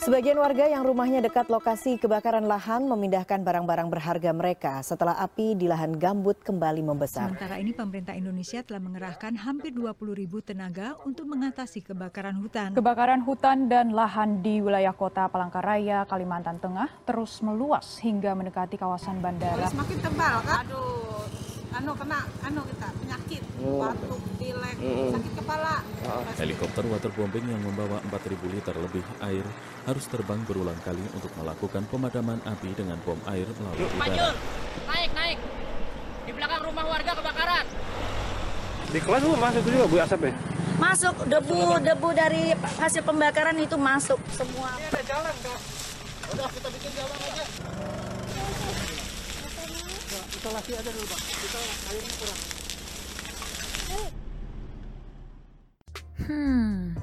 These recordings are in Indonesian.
Sebagian warga yang rumahnya dekat lokasi kebakaran lahan memindahkan barang-barang berharga mereka setelah api di lahan gambut kembali membesar. Sementara ini pemerintah Indonesia telah mengerahkan hampir 20 ribu tenaga untuk mengatasi kebakaran hutan. Kebakaran hutan dan lahan di wilayah kota Palangkaraya, Kalimantan Tengah terus meluas hingga mendekati kawasan bandara. Semakin tebal kan? Aduh, anu kena anu kita penyakit, batuk, pilek, sakit kepala. Helikopter waterbombing yang membawa 4.000 liter lebih air harus terbang berulang kali untuk melakukan pemadaman api dengan bom air melalui udara. Naik, naik. Di belakang rumah warga kebakaran. Di kelas bu masuk juga bu asap ya? masuk. Debu debu dari hasil pembakaran itu masuk semua Hmm,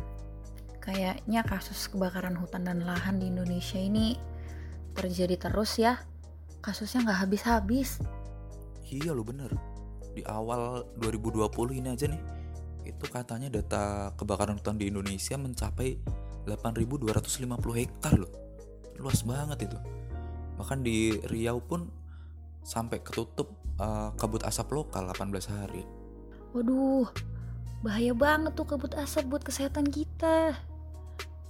kayaknya kasus kebakaran hutan dan lahan di Indonesia ini terjadi terus ya. Kasusnya nggak habis-habis. Iya lo bener. Di awal 2020 ini aja nih Itu katanya data kebakaran hutan di Indonesia mencapai 8.250 hektar loh. Luas banget itu. Bahkan di Riau pun sampai ketutup eh, kabut asap lokal 18 hari Waduh, bahaya banget tuh kabut asap buat kesehatan kita.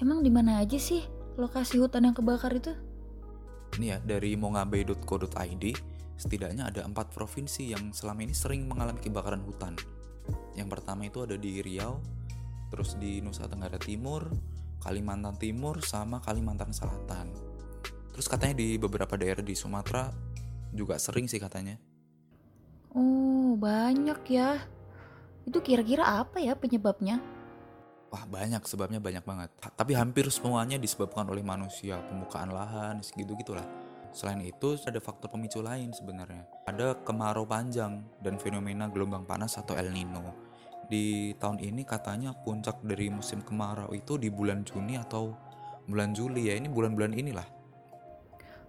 Emang di mana aja sih lokasi hutan yang kebakar itu? Ini ya dari mongabe.co.id setidaknya ada empat provinsi yang selama ini sering mengalami kebakaran hutan. Yang pertama itu ada di Riau, terus di Nusa Tenggara Timur, Kalimantan Timur, sama Kalimantan Selatan. Terus katanya di beberapa daerah di Sumatera juga sering sih katanya. Oh, banyak ya. Itu kira-kira apa ya penyebabnya? Wah banyak sebabnya banyak banget. Ha- Tapi hampir semuanya disebabkan oleh manusia, pembukaan lahan, segitu gitulah. Selain itu ada faktor pemicu lain sebenarnya. Ada kemarau panjang dan fenomena gelombang panas atau El Nino. Di tahun ini katanya puncak dari musim kemarau itu di bulan Juni atau bulan Juli ya. Ini bulan-bulan inilah.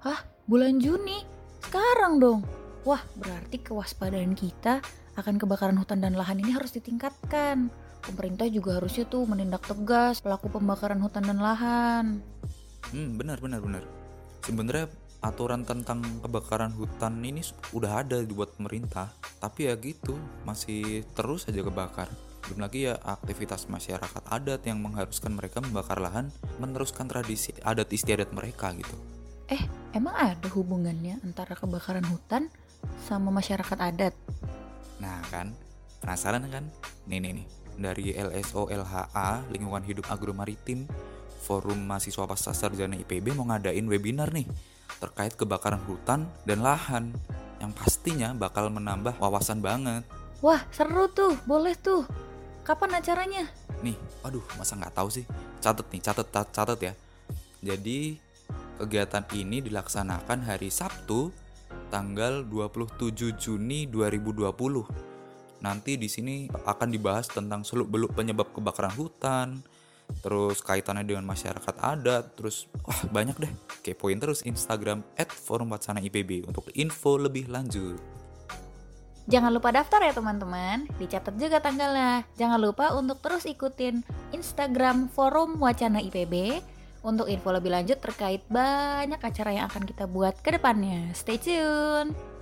Hah, bulan Juni? Sekarang dong. Wah, berarti kewaspadaan kita akan kebakaran hutan dan lahan ini harus ditingkatkan. Pemerintah juga harusnya tuh menindak tegas pelaku pembakaran hutan dan lahan. Hmm, benar benar benar. Sebenarnya aturan tentang kebakaran hutan ini udah ada dibuat pemerintah, tapi ya gitu, masih terus aja kebakar. Belum lagi ya aktivitas masyarakat adat yang mengharuskan mereka membakar lahan, meneruskan tradisi adat istiadat mereka gitu. Eh, emang ada hubungannya antara kebakaran hutan sama masyarakat adat? Nah kan, penasaran kan? Nih nih nih, dari LSO LHA Lingkungan Hidup Agro Maritim, Forum Mahasiswa Pasca Sarjana IPB mau ngadain webinar nih terkait kebakaran hutan dan lahan yang pastinya bakal menambah wawasan banget. Wah, seru tuh. Boleh tuh. Kapan acaranya? Nih, aduh masa nggak tahu sih? Catet nih, catet, cat- catet ya. Jadi kegiatan ini dilaksanakan hari Sabtu tanggal 27 Juni 2020. Nanti di sini akan dibahas tentang seluk-beluk penyebab kebakaran hutan, terus kaitannya dengan masyarakat adat, terus wah banyak deh. Kepoin terus Instagram @forumwacana_ipb untuk info lebih lanjut. Jangan lupa daftar ya teman-teman. Dicatat juga tanggalnya. Jangan lupa untuk terus ikutin Instagram Forum Wacana IPB untuk info lebih lanjut terkait banyak acara yang akan kita buat ke depannya. Stay tune.